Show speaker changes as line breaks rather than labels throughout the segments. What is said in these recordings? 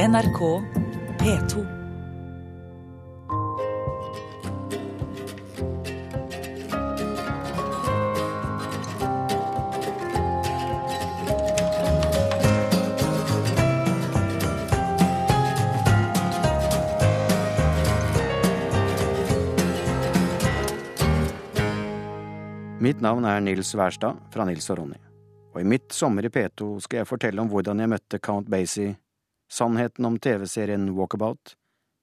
NRK P2.
Mitt navn er Nils Wærstad fra Nils og Ronny, og i mitt sommer i P2 skal jeg fortelle om hvordan jeg møtte Count Basie, sannheten om TV-serien Walkabout,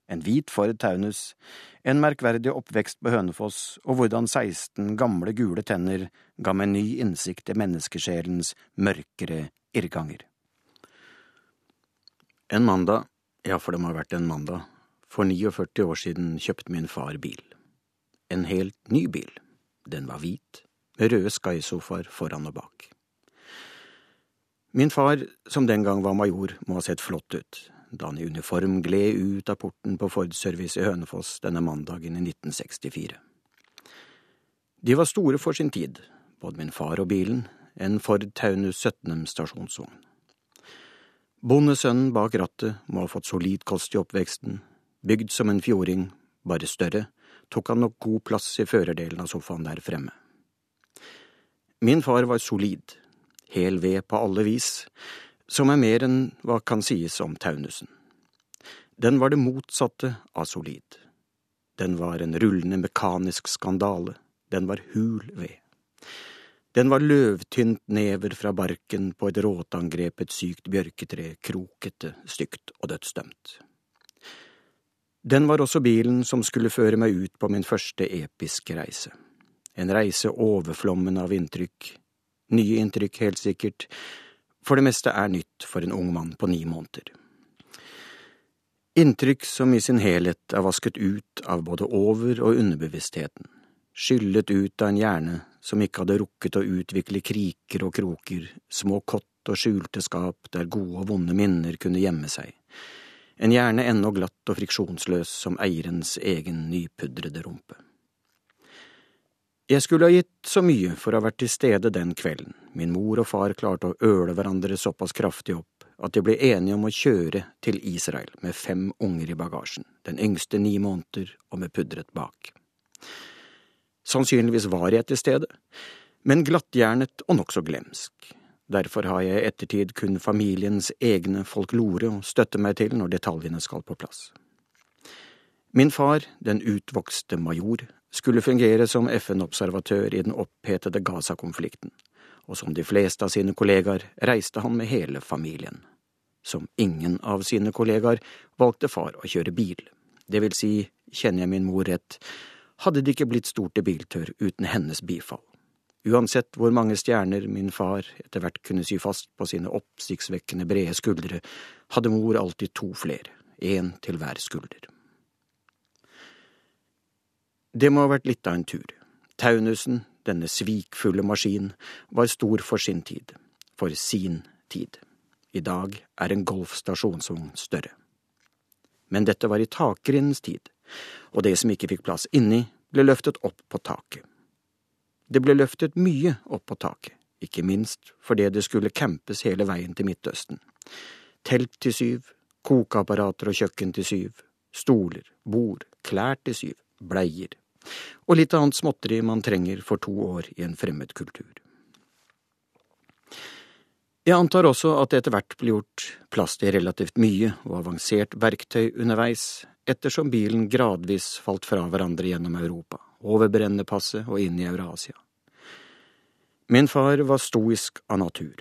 en hvit Ford Taunus, en merkverdig oppvekst på Hønefoss og hvordan 16 gamle gule tenner ga meg ny innsikt i menneskesjelens mørkere irrganger. En mandag, ja, for det må ha vært en mandag, for 49 år siden kjøpte min far bil. En helt ny bil. Den var hvit, med røde Sky-sofaer foran og bak. Min far, som den gang var major, må ha sett flott ut da han i uniform gled ut av porten på Ford Service i Hønefoss denne mandagen i 1964. De var store for sin tid, både min far og bilen, en Ford Taunus 17 stasjonsvogn. Bondesønnen bak rattet må ha fått solid kost i oppveksten, bygd som en fjording, bare større, tok han nok god plass i førerdelen av sofaen der fremme. Min far var solid, hel ved på alle vis, som er mer enn hva kan sies om Taunusen. Den var det motsatte av solid. Den var en rullende mekanisk skandale, den var hul ved. Den var løvtynt never fra barken på et råtangrepet sykt bjørketre, krokete, stygt og dødsdømt. Den var også bilen som skulle føre meg ut på min første episke reise en reise overflommen av inntrykk, nye inntrykk helt sikkert, for det meste er nytt for en ung mann på ni måneder. Inntrykk som i sin helhet er vasket ut av både over- og underbevisstheten, skyllet ut av en hjerne som ikke hadde rukket å utvikle kriker og kroker, små kott og skjulte skap der gode og vonde minner kunne gjemme seg, en hjerne ennå glatt og friksjonsløs som eierens egen nypudrede rumpe. Jeg skulle ha gitt så mye for å ha vært til stede den kvelden min mor og far klarte å øle hverandre såpass kraftig opp at de ble enige om å kjøre til Israel med fem unger i bagasjen, den yngste ni måneder og med pudret bak. Sannsynligvis var jeg til stede, men glatthjernet og nokså glemsk. Derfor har jeg i ettertid kun familiens egne folklore å støtte meg til når detaljene skal på plass. Min far, den utvokste major, skulle fungere som FN-observatør i den opphetede Gaza-konflikten, og som de fleste av sine kollegaer reiste han med hele familien. Som ingen av sine kollegaer valgte far å kjøre bil, det vil si, kjenner jeg min mor rett, hadde det ikke blitt stort til biltør uten hennes bifall. Uansett hvor mange stjerner min far etter hvert kunne sy fast på sine oppsiktsvekkende brede skuldre, hadde mor alltid to flere, én til hver skulder. Det må ha vært litt av en tur. Taunusen, denne svikfulle maskin, var stor for sin tid. For sin tid. I dag er en Golf stasjonsvogn større. Men dette var i takgrindens tid, og det som ikke fikk plass inni, ble løftet opp på taket. Det ble løftet mye opp på taket, ikke minst fordi det skulle campes hele veien til Midtøsten. Telt til syv, kokeapparater og kjøkken til syv, stoler, bord, klær til syv, bleier, og litt annet småtteri man trenger for to år i en fremmed kultur. Jeg antar også at det etter hvert ble gjort plass til relativt mye og avansert verktøy underveis, ettersom bilen gradvis falt fra hverandre gjennom Europa, over Brennepasset og inn i Eurasia. Min far var stoisk av natur,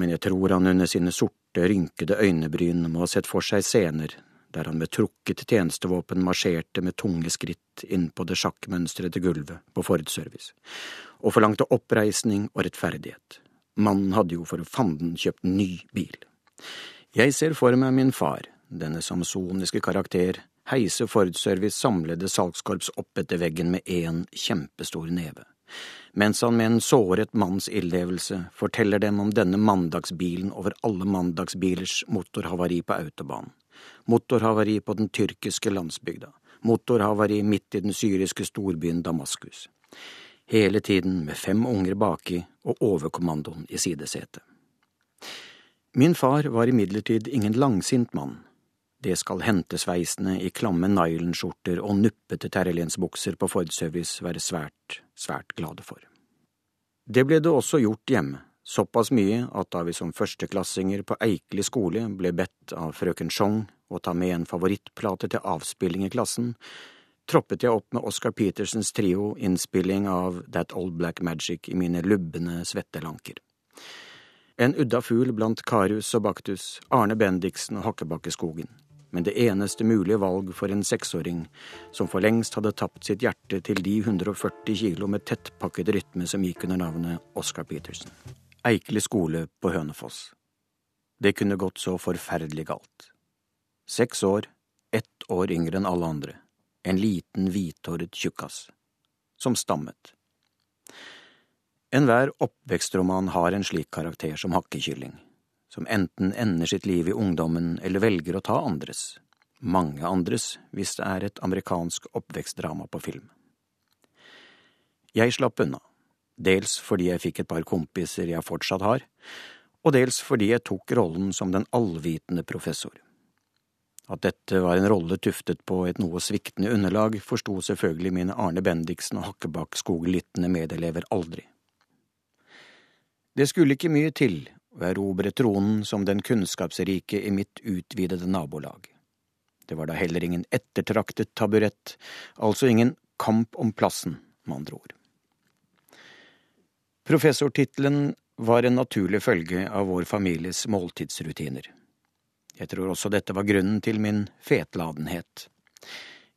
men jeg tror han under sine sorte, rynkede øynebryn må ha sett for seg scener der han med trukket tjenestevåpen marsjerte med tunge skritt inn på det sjakkmønstrede gulvet på Ford Service, og forlangte oppreisning og rettferdighet. Mannen hadde jo for fanden kjøpt ny bil. Jeg ser for meg min far, denne samsoniske karakter, heise Ford Service samlede salgskorps opp etter veggen med én kjempestor neve mens han med en såret manns ildlevelse forteller dem om denne mandagsbilen over alle mandagsbilers motorhavari på autobanen, motorhavari på den tyrkiske landsbygda, motorhavari midt i den syriske storbyen Damaskus. Hele tiden med fem unger baki og overkommandoen i sidesetet. Min far var imidlertid ingen langsint mann. Det skal hentesveisene i klamme nylonskjorter og nuppete terrelensbukser på Ford Service være svært, svært glade for. Det ble det også gjort hjemme, såpass mye at da vi som førsteklassinger på Eikeli skole ble bedt av frøken Schong å ta med en favorittplate til avspilling i klassen, troppet jeg opp med Oscar Petersens trio innspilling av That Old Black Magic i mine lubne svettelanker. En udda fugl blant Karus og Baktus, Arne Bendiksen og Hakkebakkeskogen men det eneste mulige valg for en seksåring som for lengst hadde tapt sitt hjerte til de 140 kilo med tettpakket rytme som gikk under navnet Oscar Peterson. Eikeli skole på Hønefoss. Det kunne gått så forferdelig galt. Seks år, ett år yngre enn alle andre, en liten hvithåret tjukkas, som stammet. Enhver oppvekstroman har en slik karakter som hakkekylling som enten ender sitt liv i ungdommen eller velger å ta andres, mange andres hvis det er et amerikansk oppvekstdrama på film. Jeg slapp unna, dels fordi jeg fikk et par kompiser jeg fortsatt har, og dels fordi jeg tok rollen som den allvitende professor. At dette var en rolle tuftet på et noe sviktende underlag, forsto selvfølgelig mine Arne Bendiksen og Hakkebakk skoglyttende medelever aldri. Det skulle ikke mye til å erobre tronen som den kunnskapsrike i mitt utvidede nabolag. Det var da heller ingen ettertraktet taburett, altså ingen kamp om plassen, med andre ord. Professortittelen var en naturlig følge av vår families måltidsrutiner. Jeg tror også dette var grunnen til min fetladenhet.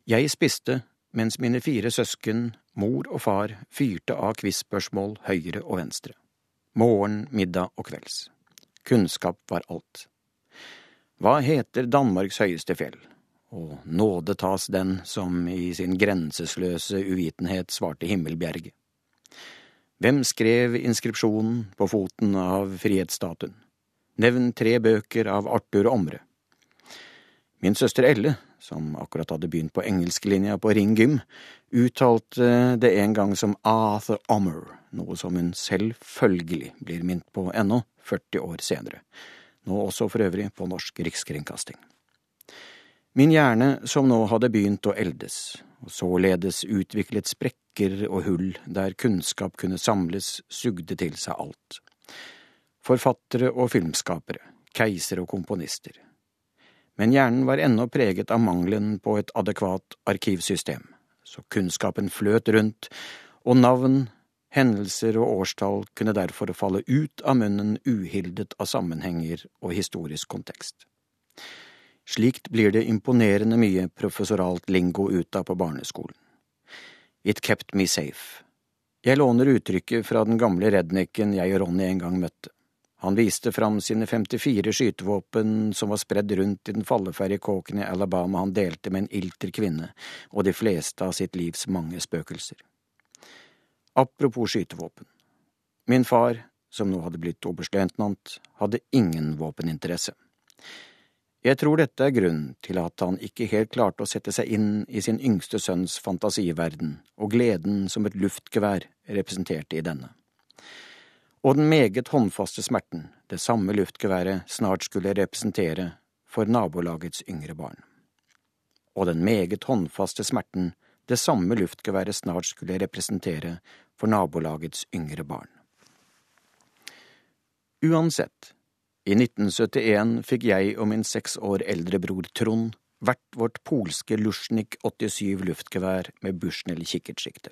Jeg spiste mens mine fire søsken, mor og far, fyrte av quiz-spørsmål høyre og venstre morgen, middag og kvelds. Kunnskap var alt. Hva heter Danmarks høyeste fjell? Og nåde tas den som i sin grensesløse uvitenhet svarte Himmelbjerget. Hvem skrev inskripsjonen på foten av frihetsstatuen? Nevn tre bøker av Arthur Omre. Min søster Elle, som akkurat hadde begynt på engelsklinja på Ring Gym, uttalte det en gang som Arthur Ommer noe som hun selvfølgelig blir minnet på ennå, 40 år senere, nå også for øvrig på norsk rikskringkasting. Min hjerne, som nå hadde begynt å eldes, således utviklet sprekker og hull der kunnskap kunne samles, sugde til seg alt. Forfattere og filmskapere, keisere og komponister. Men hjernen var ennå preget av mangelen på et adekvat arkivsystem, så kunnskapen fløt rundt, og navn, Hendelser og årstall kunne derfor falle ut av munnen uhildet av sammenhenger og historisk kontekst. Slikt blir det imponerende mye professoralt lingo ut av på barneskolen. It kept me safe. Jeg låner uttrykket fra den gamle rednecken jeg og Ronny en gang møtte. Han viste fram sine 54 skytevåpen som var spredd rundt i den falleferdige kåken i Alabama han delte med en ilter kvinne og de fleste av sitt livs mange spøkelser. Apropos skytevåpen. Min far, som nå hadde blitt oberstløytnant, hadde ingen våpeninteresse. Jeg tror dette er grunnen til at han ikke helt klarte å sette seg inn i sin yngste sønns fantasiverden og gleden som et luftgevær representerte i denne. Og den meget håndfaste smerten det samme luftgeværet snart skulle representere for nabolagets yngre barn. Og den meget håndfaste smerten det samme luftgeværet snart skulle representere for nabolagets yngre barn. Uansett, i 1971 fikk jeg og min seks år eldre bror Trond hvert vårt polske Luschnik 87 luftgevær med Bushnell kikkertsikte.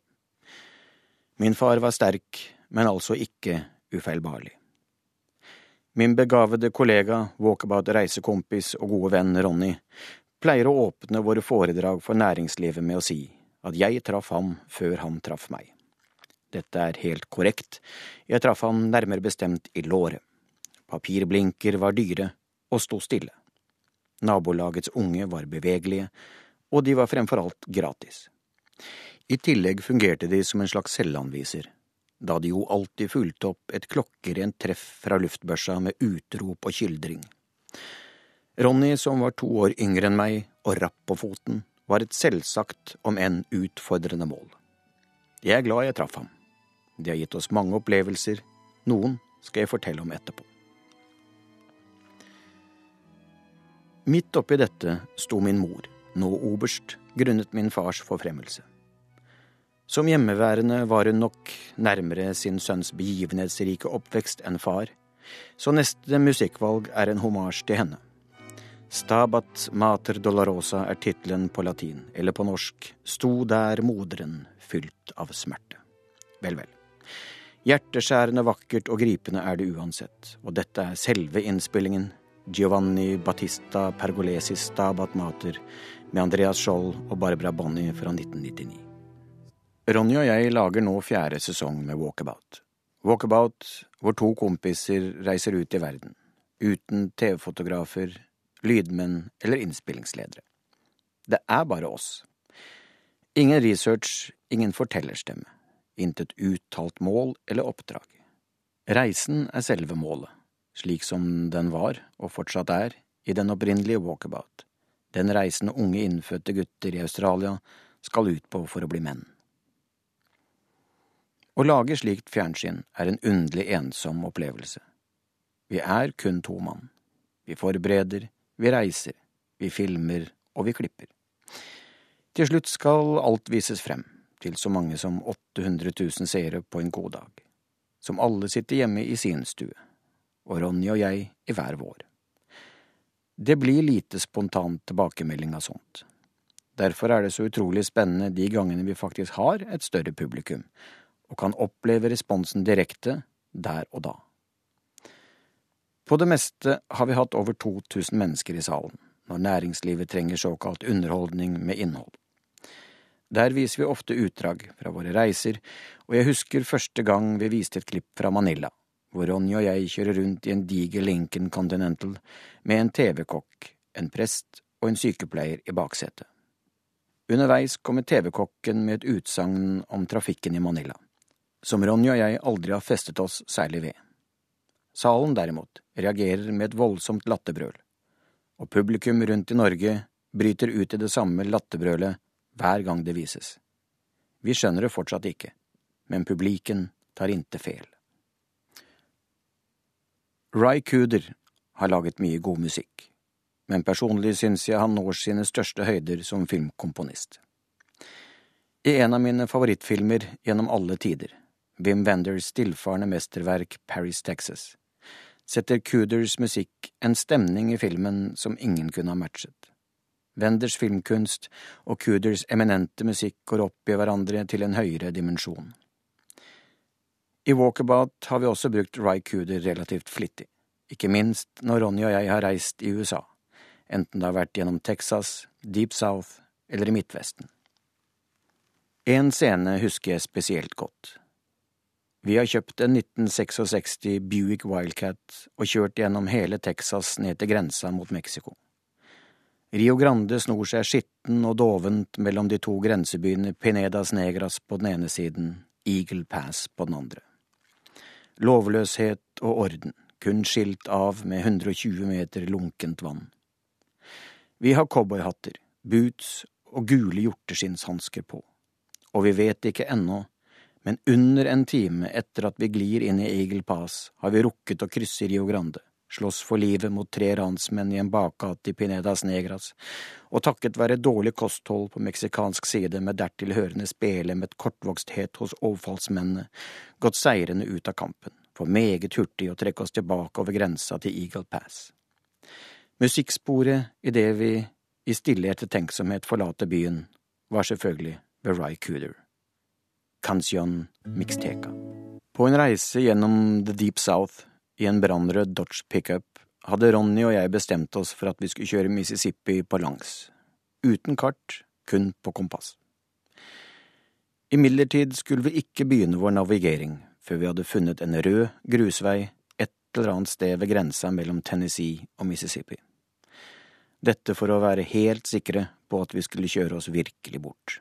Min far var sterk, men altså ikke ufeilbarlig. Min begavede kollega, walkabout reisekompis og gode venn Ronny pleier å åpne våre foredrag for næringslivet med å si at jeg traff ham før han traff meg. Dette er helt korrekt, jeg traff ham nærmere bestemt i låret. Papirblinker var dyre og sto stille. Nabolagets unge var bevegelige, og de var fremfor alt gratis. I tillegg fungerte de som en slags selvanviser, da de jo alltid fulgte opp et klokkerent treff fra luftbørsa med utrop og kyldring. Ronny, som var to år yngre enn meg og rapp på foten, var et selvsagt, om enn utfordrende mål. Jeg er glad jeg traff ham. De har gitt oss mange opplevelser, noen skal jeg fortelle om etterpå. Midt oppi dette sto min mor, nå oberst, grunnet min fars forfremmelse. Som hjemmeværende var hun nok nærmere sin sønns begivenhetsrike oppvekst enn far, så neste musikkvalg er en homasj til henne. Stabat mater dolorosa er tittelen på latin, eller på norsk Sto der moderen fylt av smerte. Vel, vel. Hjerteskjærende vakkert og gripende er det uansett, og dette er selve innspillingen, Giovanni Battista Pergolesis Stabat Mater, med Andreas Skjold og Barbara Bonny fra 1999. Ronny og jeg lager nå fjerde sesong med Walkabout. Walkabout, hvor to kompiser reiser ut i verden, uten TV-fotografer, lydmenn eller innspillingsledere. Det er bare oss. Ingen research, ingen fortellerstemme. Intet uttalt mål eller oppdrag. Reisen er selve målet, slik som den var, og fortsatt er, i den opprinnelige walkabout. Den reisende unge innfødte gutter i Australia skal ut på for å bli menn. Å lage slikt fjernsyn er en underlig ensom opplevelse. Vi er kun to mann. Vi forbereder, vi reiser, vi filmer og vi klipper. Til slutt skal alt vises frem, til så mange som 800 000 seere på en god dag, som alle sitter hjemme i sin stue, og Ronny og jeg i hver vår. Det blir lite spontant tilbakemelding av sånt. Derfor er det så utrolig spennende de gangene vi faktisk har et større publikum, og kan oppleve responsen direkte der og da. På det meste har vi hatt over 2000 mennesker i salen, når næringslivet trenger såkalt underholdning med innhold. Der viser vi ofte utdrag fra våre reiser, og jeg husker første gang vi viste et klipp fra Manila, hvor Ronny og jeg kjører rundt i en diger Lincoln Continental med en TV-kokk, en prest og en sykepleier i baksetet. Underveis kommer TV-kokken med et utsagn om trafikken i Manila, som Ronny og jeg aldri har festet oss særlig ved. Salen derimot reagerer med et voldsomt latterbrøl, og publikum rundt i Norge bryter ut i det samme latterbrølet hver gang det vises. Vi skjønner det fortsatt ikke, men publiken tar inte fel. Ry Cooder har laget mye god musikk, men personlig syns jeg han når sine største høyder som filmkomponist. I en av mine favorittfilmer gjennom alle tider, Wim Wenders stillfarende mesterverk Paris, Texas, setter Cooders musikk en stemning i filmen som ingen kunne ha matchet. Wenders filmkunst og Cooders eminente musikk går opp i hverandre til en høyere dimensjon. I Walkabout har vi også brukt Rycuder relativt flittig, ikke minst når Ronny og jeg har reist i USA, enten det har vært gjennom Texas, Deep South eller i Midtvesten. En scene husker jeg spesielt godt. Vi har kjøpt en 1966 Buick Wildcat og kjørt gjennom hele Texas ned til grensa mot Mexico. Rio Grande snor seg skitten og dovent mellom de to grensebyene Pinedas Negras på den ene siden, Eagle Pass på den andre. Lovløshet og orden, kun skilt av med 120 meter lunkent vann. Vi har cowboyhatter, boots og gule hjorteskinnshansker på, og vi vet ikke ennå men under en time etter at vi glir inn i Eagle Pass, har vi rukket å krysse Rio Grande, slåss for livet mot tre ransmenn i en bakgate i Pinedas Negras, og takket være dårlig kosthold på meksikansk side med dertil hørende spelemet kortvoksthet hos overfallsmennene, gått seirende ut av kampen, for meget hurtig å trekke oss tilbake over grensa til Eagle Pass. Musikksporet idet vi i stille ettertenksomhet forlater byen, var selvfølgelig Ry Cooder. Canción Mixteca. På en reise gjennom The Deep South i en brannrød Dodge pickup hadde Ronny og jeg bestemt oss for at vi skulle kjøre Mississippi på langs, uten kart, kun på kompass. Imidlertid skulle vi ikke begynne vår navigering før vi hadde funnet en rød grusvei et eller annet sted ved grensa mellom Tennessee og Mississippi. Dette for å være helt sikre på at vi skulle kjøre oss virkelig bort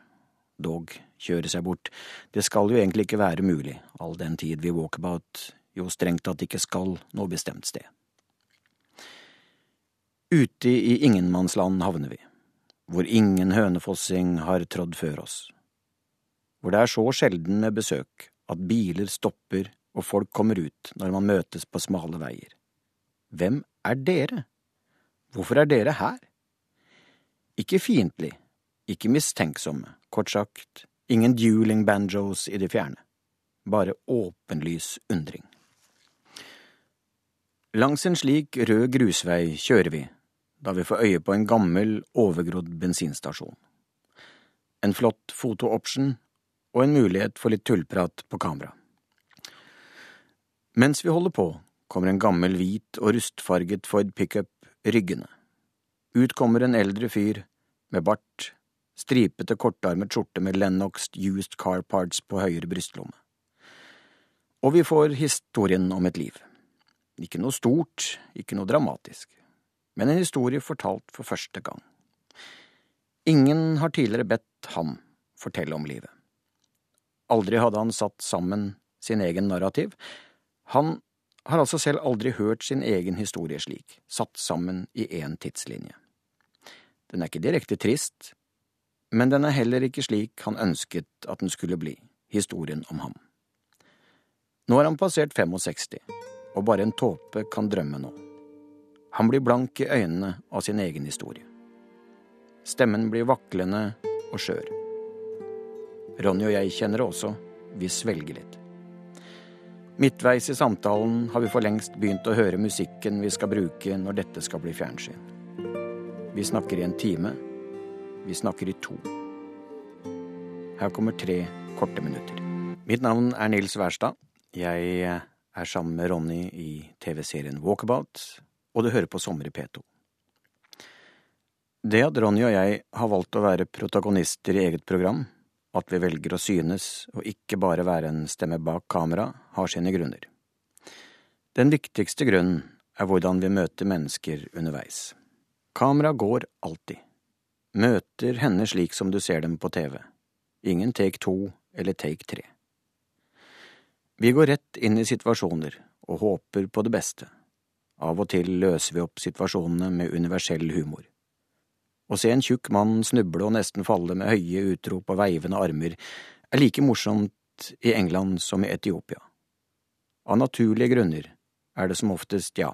dog kjøre seg bort, det skal jo egentlig ikke være mulig, all den tid vi walkabout jo strengt tatt ikke skal noe bestemt sted. Ute i ingenmannsland havner vi, hvor ingen hønefossing har trådd før oss, hvor det er så sjelden med besøk at biler stopper og folk kommer ut når man møtes på smale veier. Hvem er dere? Hvorfor er dere her? Ikke fiendtlig, ikke mistenksomme, kort sagt, ingen dueling banjos i det fjerne, bare åpenlys undring. Langs en slik rød grusvei kjører vi, da vi får øye på en gammel, overgrodd bensinstasjon. En flott foto-option og en mulighet for litt tullprat på kamera. Mens vi holder på, kommer en gammel hvit og rustfarget Ford pickup ryggende. Ut kommer en eldre fyr med bart, stripete, kortarmet skjorte med Lennox Used Car Parts på høyre brystlomme. Og vi får historien om et liv. Ikke noe stort, ikke noe dramatisk, men en historie fortalt for første gang. Ingen har tidligere bedt ham fortelle om livet. Aldri hadde han satt sammen sin egen narrativ. Han har altså selv aldri hørt sin egen historie slik, satt sammen i én tidslinje. Den er ikke direkte trist, men den er heller ikke slik han ønsket at den skulle bli, historien om ham. Nå har han passert 65, og bare en tåpe kan drømme nå. Han blir blank i øynene av sin egen historie. Stemmen blir vaklende og skjør. Ronny og jeg kjenner det også, vi svelger litt. Midtveis i samtalen har vi for lengst begynt å høre musikken vi skal bruke når dette skal bli fjernsyn. Vi snakker i en time. Vi snakker i to. Her kommer tre korte minutter. Mitt navn er Nils Wærstad. Jeg er sammen med Ronny i TV-serien Walkabout, og du hører på Sommer i P2. Det at Ronny og jeg har valgt å være protagonister i eget program, at vi velger å synes og ikke bare være en stemme bak kamera, har sine grunner. Den viktigste grunnen er hvordan vi møter mennesker underveis. Kamera går alltid. Møter henne slik som du ser dem på TV. Ingen take to eller take tre. Vi går rett inn i situasjoner og håper på det beste. Av og til løser vi opp situasjonene med universell humor. Å se en tjukk mann snuble og nesten falle med høye utrop og veivende armer er like morsomt i England som i Etiopia. Av naturlige grunner er det som oftest, ja,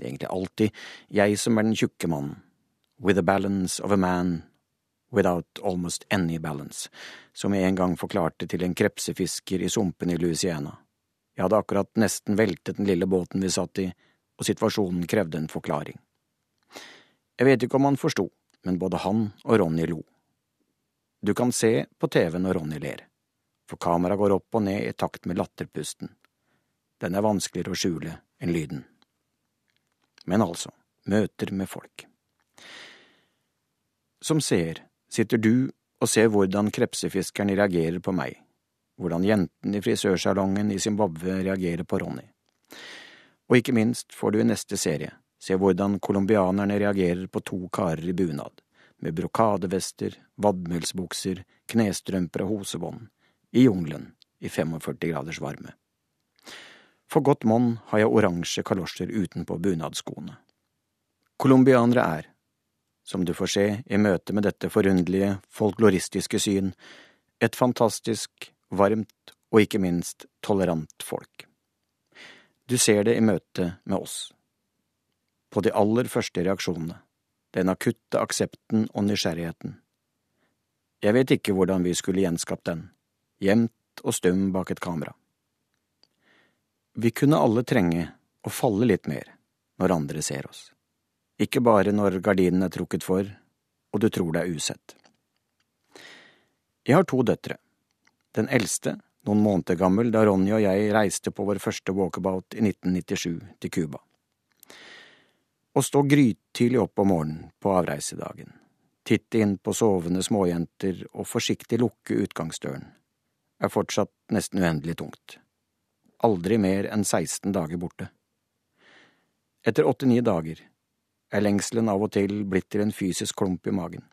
egentlig alltid, jeg som er den tjukke mannen, with the balance of a man without almost any balance, som jeg en gang forklarte til en krepsefisker i sumpene i Louisiana. Jeg hadde akkurat nesten veltet den lille båten vi satt i, og situasjonen krevde en forklaring. Jeg vet ikke om han forsto, men både han og Ronny lo. Du kan se på TV når Ronny ler, for kameraet går opp og ned i takt med latterpusten. Den er vanskeligere å skjule enn lyden. Men altså, møter med folk. Som seer sitter du og ser hvordan krepsefiskeren reagerer på meg, hvordan jentene i frisørsalongen i Zimbabwe reagerer på Ronny. Og ikke minst får du i neste serie se hvordan colombianerne reagerer på to karer i bunad, med brokadevester, vadmelsbukser, knestrømper og hosebånd, i jungelen i 45 graders varme. For godt monn har jeg oransje kalosjer utenpå bunadsskoene. Colombianere er, som du får se i møte med dette forunderlige, folkloristiske syn, et fantastisk, varmt og ikke minst tolerant folk. Du ser det i møte med oss. På de aller første reaksjonene, den akutte aksepten og nysgjerrigheten. Jeg vet ikke hvordan vi skulle gjenskapt den, gjemt og stum bak et kamera. Vi kunne alle trenge å falle litt mer når andre ser oss, ikke bare når gardinen er trukket for og du tror det er usett. Jeg har to døtre. Den eldste, noen måneder gammel, da Ronny og jeg reiste på vår første walkabout i 1997 til Cuba. Å stå grytidlig opp om morgenen på avreisedagen, titte inn på sovende småjenter og forsiktig lukke utgangsdøren, er fortsatt nesten uendelig tungt aldri mer enn 16 dager borte. Etter åtte–ni dager er lengselen av og til blitt til en fysisk klump i magen.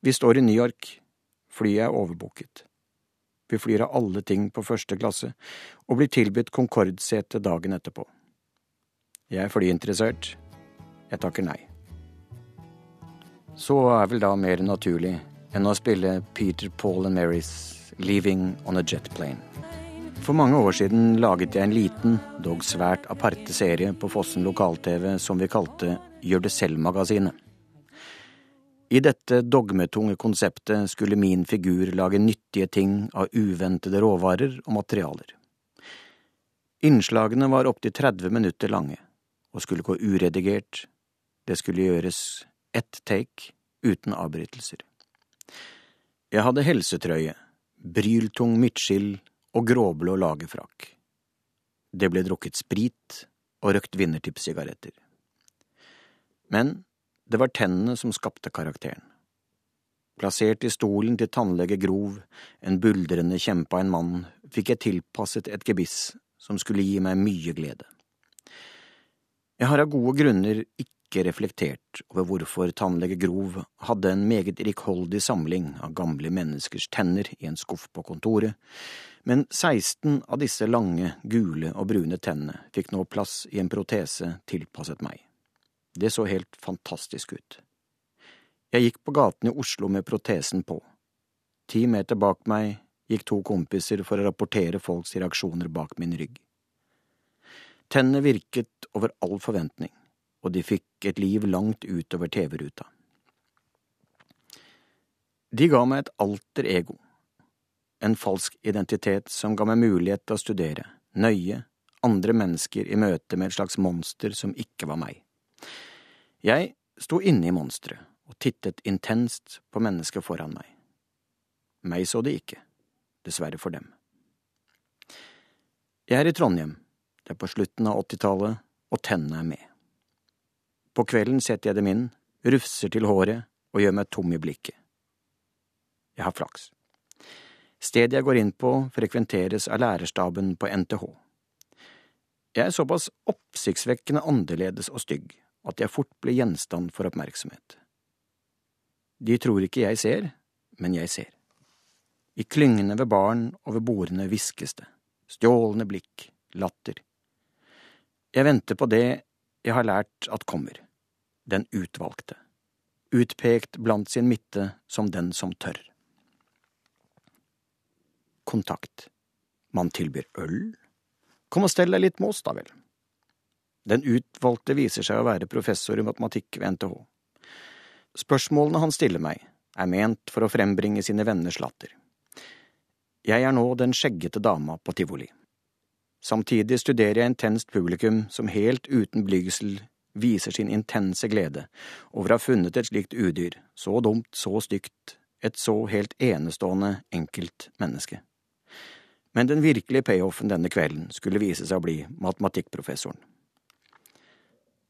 Vi står i New York, flyet er overbooket. Vi flyr av alle ting på første klasse og blir tilbudt Concorde-sete dagen etterpå. Jeg er flyinteressert. Jeg takker nei. Så er vel da mer naturlig enn å spille Peter, Paul and Marys Leaving on a Jet Plane. For mange år siden laget jeg en liten, dog svært aparte serie på Fossen lokal-TV som vi kalte Gjør det selv-magasinet. I dette dogmetunge konseptet skulle min figur lage nyttige ting av uventede råvarer og materialer. Innslagene var opptil 30 minutter lange og skulle gå uredigert. Det skulle gjøres ett take uten avbrytelser. Jeg hadde helsetrøye, bryltung midtskill og gråblå lagerfrakk. Det ble drukket sprit og røkt vinnertipssigaretter. Men det var tennene som skapte karakteren. Plassert i stolen til tannlege Grov, en buldrende kjempe av en mann, fikk jeg tilpasset et gebiss som skulle gi meg mye glede. Jeg har av gode grunner ikke reflektert over hvorfor tannlege Grov hadde en meget rikholdig samling av gamle menneskers tenner i en skuff på kontoret, men 16 av disse lange, gule og brune tennene fikk nå plass i en protese tilpasset meg. Det så helt fantastisk ut. Jeg gikk på gaten i Oslo med protesen på. Ti meter bak meg gikk to kompiser for å rapportere folks reaksjoner bak min rygg. Tennene virket over all forventning, og de fikk et liv langt utover TV-ruta. De ga meg et alter ego en falsk identitet som ga meg mulighet til å studere, nøye, andre mennesker i møte med et slags monster som ikke var meg. Jeg sto inne i monsteret og tittet intenst på mennesket foran meg. Meg så de ikke, dessverre for dem. Jeg er i Trondheim, det er på slutten av åttitallet, og tennene er med. På kvelden setter jeg dem inn, rufser til håret og gjør meg tom i blikket. Jeg har flaks. Stedet jeg går inn på, frekventeres av lærerstaben på NTH. Jeg er såpass oppsiktsvekkende annerledes og stygg at jeg fort blir gjenstand for oppmerksomhet. De tror ikke jeg ser, men jeg ser. I klyngene ved baren og ved bordene hviskes det, stjålne blikk, latter. Jeg venter på det jeg har lært at kommer, den utvalgte, utpekt blant sin midte som den som tør kontakt. Man tilbyr øl. Kom og stell deg litt med oss, da vel. Den utvalgte viser seg å være professor i matematikk ved NTH. Spørsmålene han stiller meg, er ment for å frembringe sine venners latter. Jeg er nå den skjeggete dama på tivoli. Samtidig studerer jeg intenst publikum som helt uten blygsel viser sin intense glede over å ha funnet et slikt udyr, så dumt, så stygt, et så helt enestående enkelt menneske. Men den virkelige payoffen denne kvelden skulle vise seg å bli matematikkprofessoren.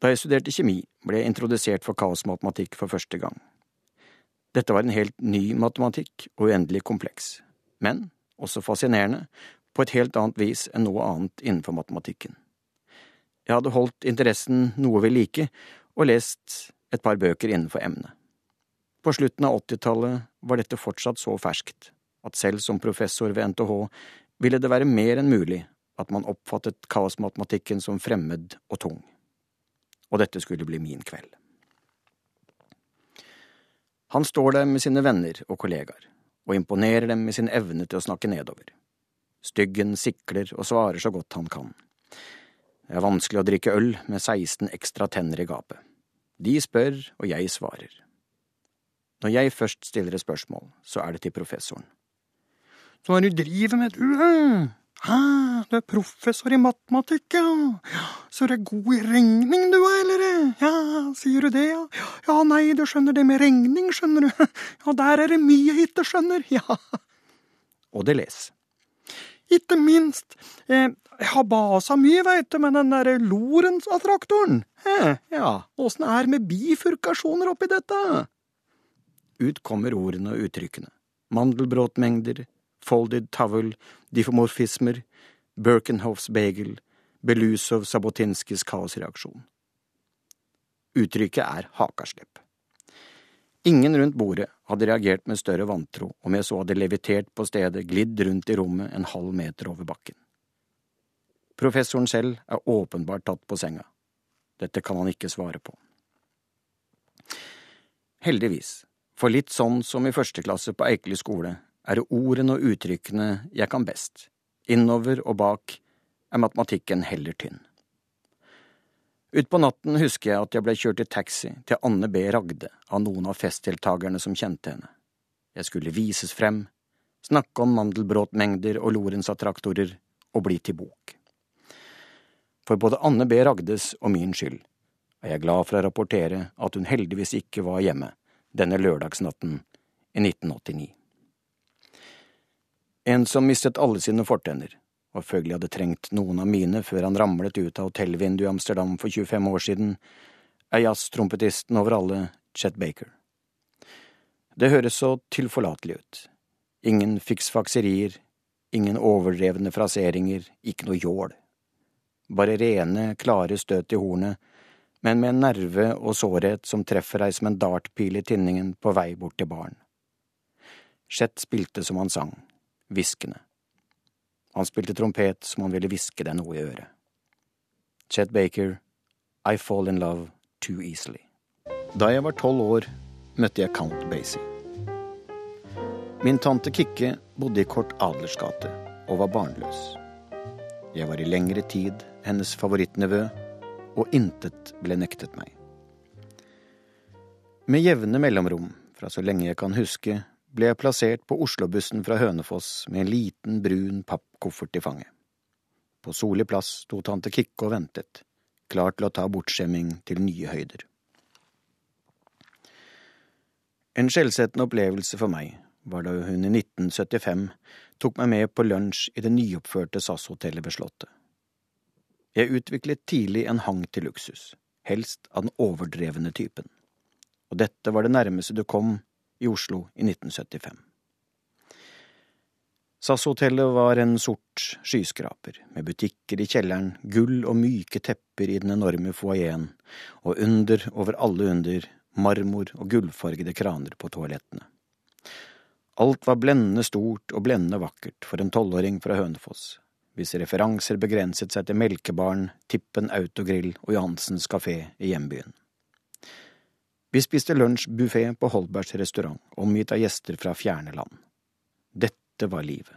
Da jeg studerte kjemi, ble jeg introdusert for kaosmatematikk for første gang. Dette var en helt ny matematikk og uendelig kompleks, men også fascinerende, på et helt annet vis enn noe annet innenfor matematikken. Jeg hadde holdt interessen noe ved like og lest et par bøker innenfor emnet. På slutten av åttitallet var dette fortsatt så ferskt at selv som professor ved NTH ville det være mer enn mulig at man oppfattet kaosmatematikken som fremmed og tung. Og dette skulle bli min kveld. Han står der med sine venner og kollegaer, og imponerer dem med sin evne til å snakke nedover. Styggen sikler og svarer så godt han kan. Det er vanskelig å drikke øl med 16 ekstra tenner i gapet. De spør, og jeg svarer. Når jeg først stiller et spørsmål, så er det til professoren. Så hva du driver med, du? Hæ, du er professor i matematikk, ja. Så du er god i regning, du, eller? Ja, sier du det, ja? Ja, nei, du skjønner det med regning, skjønner du. Ja, der er det mye hit, du skjønner. Ja. Og det les. Ikke minst. Eh, jeg har basa mye, veit du, med den derre Lorentz-attraktoren. Ja, åssen er det med bifurkasjoner oppi dette? Ut kommer ordene og uttrykkene. Mandelbrotmengder, Folded Towel, Difomorfismer, Birkenhoffs bagel, Belusov Sabotinskis kaosreaksjon. Uttrykket er hakaslepp. Ingen rundt bordet hadde reagert med større vantro om jeg så hadde levitert på stedet, glidd rundt i rommet en halv meter over bakken. Professoren selv er åpenbart tatt på senga. Dette kan han ikke svare på. Heldigvis, for litt sånn som i første klasse på Eikeli skole, er det ordene og uttrykkene jeg kan best. Innover og bak er matematikken heller tynn. Utpå natten husker jeg at jeg ble kjørt i taxi til Anne B. Ragde av noen av festdeltakerne som kjente henne. Jeg skulle vises frem, snakke om mandelbråtmengder og Lorentz-attraktorer og bli til bok. For både Anne B. Ragdes og min skyld er jeg glad for å rapportere at hun heldigvis ikke var hjemme denne lørdagsnatten i 1989. En som mistet alle sine fortenner, og følgelig hadde trengt noen av mine før han ramlet ut av hotellvinduet i Amsterdam for 25 år siden, er jazztrompetisten over alle Chet Baker. Det høres så tilforlatelig ut. Ingen fiksfakserier, ingen overdrevne fraseringer, ikke noe jål. Bare rene, klare støt i hornet, men med en nerve og sårhet som treffer deg som en dartpil i tinningen på vei bort til baren. Chet spilte som han sang, hviskende. Han spilte trompet som han ville hviske deg noe i øret. Chet Baker, I Fall In Love Too Easily. Da jeg var tolv år, møtte jeg Count Basie. Min tante Kikke bodde i Kort Adlers gate og var barnløs. Jeg var i lengre tid hennes favorittnevø, og intet ble nektet meg. Med jevne mellomrom, fra så lenge jeg kan huske, ble jeg plassert på Oslo-bussen fra Hønefoss med en liten, brun pappkoffert i fanget. På Soli plass sto tante Kikke og ventet, klar til å ta bortskjemming til nye høyder. En skjellsettende opplevelse for meg var da hun i 1975 tok meg med på lunsj i det nyoppførte SAS-hotellet ved Slottet. Jeg utviklet tidlig en hang til luksus, helst av den overdrevne typen, og dette var det nærmeste du kom i Oslo i 1975. SAS-hotellet var en sort skyskraper, med butikker i kjelleren, gull og myke tepper i den enorme foajeen, og under over alle under, marmor og gullfargede kraner på toalettene. Alt var blendende stort og blendende vakkert for en tolvåring fra Hønefoss, hvis referanser begrenset seg til Melkebaren, Tippen Autogrill og Johansens kafé i hjembyen. Vi spiste lunsjbuffé på Holbergs restaurant, omgitt av gjester fra fjerne land. Dette var livet.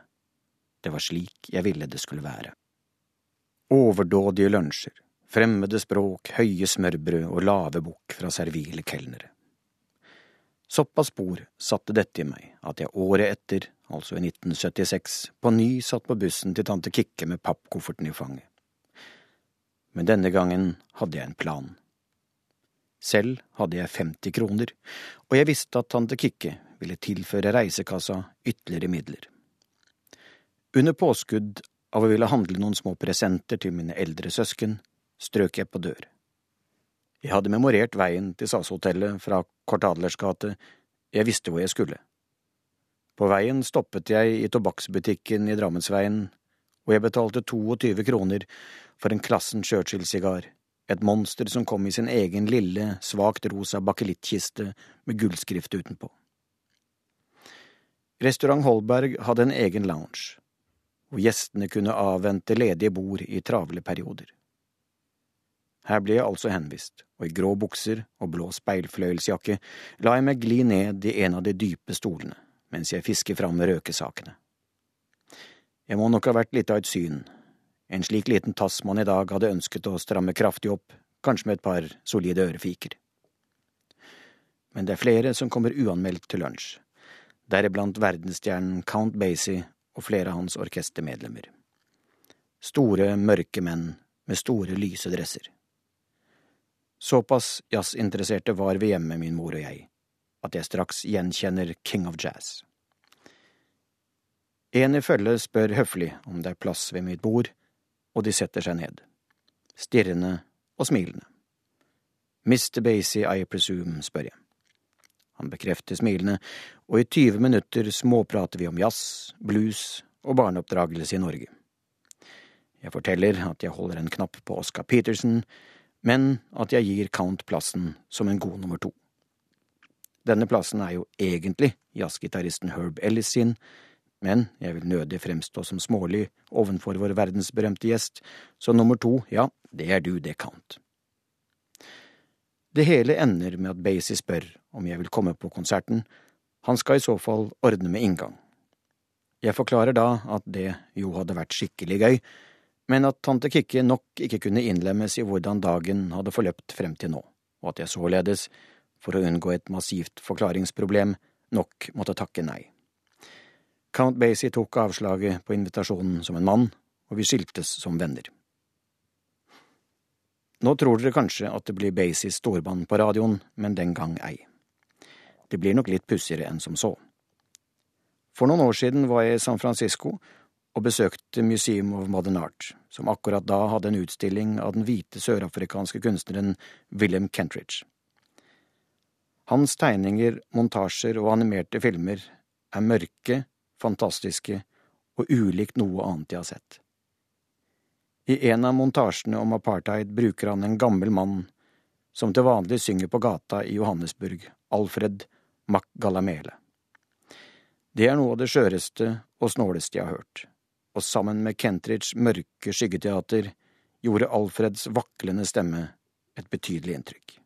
Det var slik jeg ville det skulle være. Overdådige lunsjer, fremmede språk, høye smørbrød og lave bukk fra servile kelnere. Såpass spor satte dette i meg at jeg året etter, altså i 1976, på ny satt på bussen til tante Kikke med pappkofferten i fanget. Men denne gangen hadde jeg en plan. Selv hadde jeg 50 kroner, og jeg visste at tante Kikke ville tilføre reisekassa ytterligere midler. Under påskudd av å ville handle noen små presenter til mine eldre søsken, strøk jeg på dør. Jeg hadde memorert veien til SAS-hotellet fra Kortadlers gate, jeg visste hvor jeg skulle. På veien stoppet jeg i tobakksbutikken i Drammensveien, og jeg betalte 22 kroner for en Klassen Churchill-sigar et monster som kom i sin egen lille, svakt rosa bakelittkiste med gullskrift utenpå. Restaurant Holberg hadde en egen lounge, hvor gjestene kunne avvente ledige bord i travle perioder. Her ble jeg altså henvist, og i grå bukser og blå speilfløyelsjakke la jeg meg gli ned i en av de dype stolene mens jeg fisker fram røkesakene. Jeg må nok ha vært litt av et syn, en slik liten tass man i dag hadde ønsket å stramme kraftig opp, kanskje med et par solide ørefiker. Men det er flere som kommer uanmeldt til lunsj, deriblant verdensstjernen Count Basie og flere av hans orkestermedlemmer. Store, mørke menn med store, lyse dresser. Såpass jazzinteresserte var vi hjemme, min mor og jeg, at jeg straks gjenkjenner King of Jazz. En i følget spør høflig om det er plass ved mitt bord, og de setter seg ned, stirrende og smilende. Mr. Basie, I presume, spør jeg. Han bekrefter smilende, og i tyve minutter småprater vi om jazz, blues og barneoppdragelse i Norge. Jeg forteller at jeg holder en knapp på Oscar Peterson, men at jeg gir Count plassen som en god nummer to. Denne plassen er jo egentlig jazzgitaristen Herb Ellis sin, men jeg vil nødig fremstå som smålig ovenfor vår verdensberømte gjest, så nummer to, ja, det er du, det, Count. Det hele ender med at Basie spør om jeg vil komme på konserten, han skal i så fall ordne med inngang. Jeg forklarer da at det jo hadde vært skikkelig gøy, men at tante Kikke nok ikke kunne innlemmes i hvordan dagen hadde forløpt frem til nå, og at jeg således, for å unngå et massivt forklaringsproblem, nok måtte takke nei. Count Basie tok avslaget på invitasjonen som en mann, og vi skiltes som venner. Nå tror dere kanskje at det blir Basies storband på radioen, men den gang ei. Det blir nok litt pussigere enn som så. For noen år siden var jeg i San Francisco og besøkte Museum of Modern Art, som akkurat da hadde en utstilling av den hvite sørafrikanske kunstneren William Kentridge. Hans tegninger, montasjer og animerte filmer er mørke, fantastiske og ulikt noe annet jeg har sett. I en av montasjene om apartheid bruker han en gammel mann som til vanlig synger på gata i Johannesburg, Alfred Macgalamele. Det er noe av det skjøreste og snåleste jeg har hørt, og sammen med Kentridges mørke skyggeteater gjorde Alfreds vaklende stemme et betydelig inntrykk.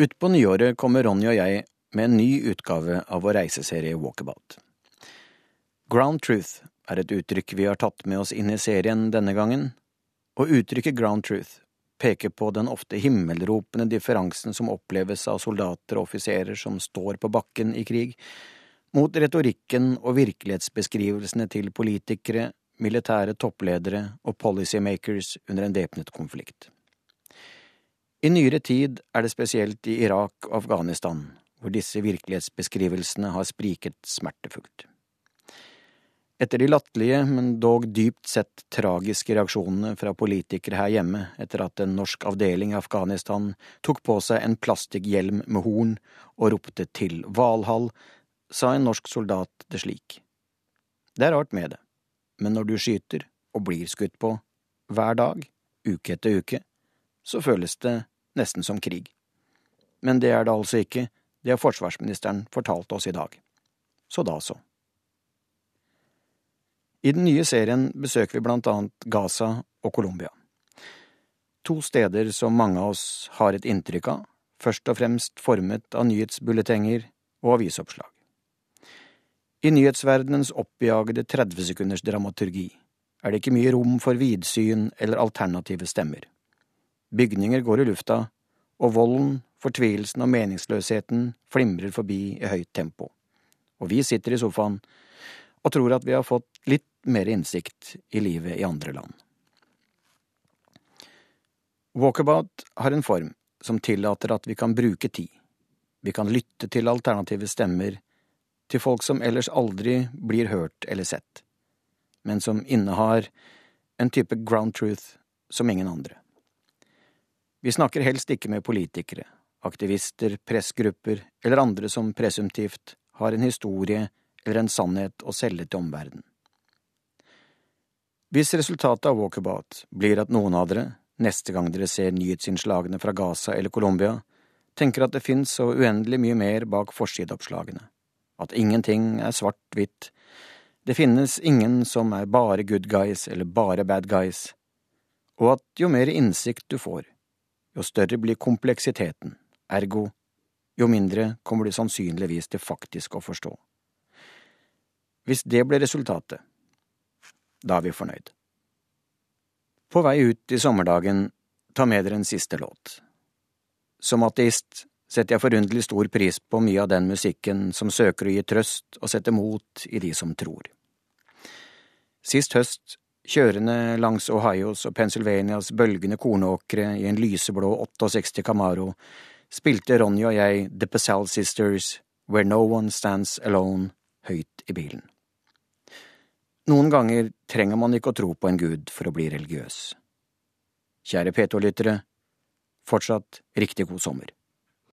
Utpå nyåret kommer Ronny og jeg med en ny utgave av vår reiseserie Walkabout. Ground truth er et uttrykk vi har tatt med oss inn i serien denne gangen, og uttrykket ground truth peker på den ofte himmelropende differansen som oppleves av soldater og offiserer som står på bakken i krig, mot retorikken og virkelighetsbeskrivelsene til politikere, militære toppledere og policymakers under en væpnet konflikt. I nyere tid er det spesielt i Irak og Afghanistan hvor disse virkelighetsbeskrivelsene har spriket smertefullt. Etter de latterlige, men dog dypt sett tragiske reaksjonene fra politikere her hjemme etter at en norsk avdeling i Afghanistan tok på seg en plastikkhjelm med horn og ropte til Valhall, sa en norsk soldat det slik. Det er rart med det, men når du skyter og blir skutt på, hver dag, uke etter uke, så føles det nesten som krig. Men det er det altså ikke, det har forsvarsministeren fortalt oss i dag. Så da så. I den nye serien besøker vi blant annet Gaza og Colombia. To steder som mange av oss har et inntrykk av, først og fremst formet av nyhetsbulletenger og avisoppslag. I nyhetsverdenens oppjagede 30-sekunders dramaturgi er det ikke mye rom for vidsyn eller alternative stemmer. Bygninger går i lufta, og volden, fortvilelsen og meningsløsheten flimrer forbi i høyt tempo. Og vi sitter i sofaen og tror at vi har fått litt mer innsikt i livet i andre land. Walkabout har en form som tillater at vi kan bruke tid. Vi kan lytte til alternative stemmer, til folk som ellers aldri blir hørt eller sett, men som innehar en type ground truth som ingen andre. Vi snakker helst ikke med politikere, aktivister, pressgrupper eller andre som presumptivt har en historie eller en sannhet å selge til omverdenen. Hvis resultatet av walkabout blir at noen av dere, neste gang dere ser nyhetsinnslagene fra Gaza eller Colombia, tenker at det fins så uendelig mye mer bak forsideoppslagene, at ingenting er svart-hvitt, det finnes ingen som er bare good guys eller bare bad guys, og at jo mer innsikt du får, jo større blir kompleksiteten, ergo jo mindre kommer du sannsynligvis til faktisk å forstå. Hvis det blir resultatet, da er vi fornøyd. På vei ut i sommerdagen, ta med dere en siste låt. Som ateist setter jeg forunderlig stor pris på mye av den musikken som søker å gi trøst og sette mot i de som tror. Sist høst, kjørende langs Ohios og Pennsylvanias bølgende kornåkre i en lyseblå 68 Camaro, spilte Ronny og jeg The Pazal Sisters Where No One Stands Alone høyt i bilen. Noen ganger trenger man ikke å tro på en gud for å bli religiøs. Kjære P2-lyttere, fortsatt riktig god sommer.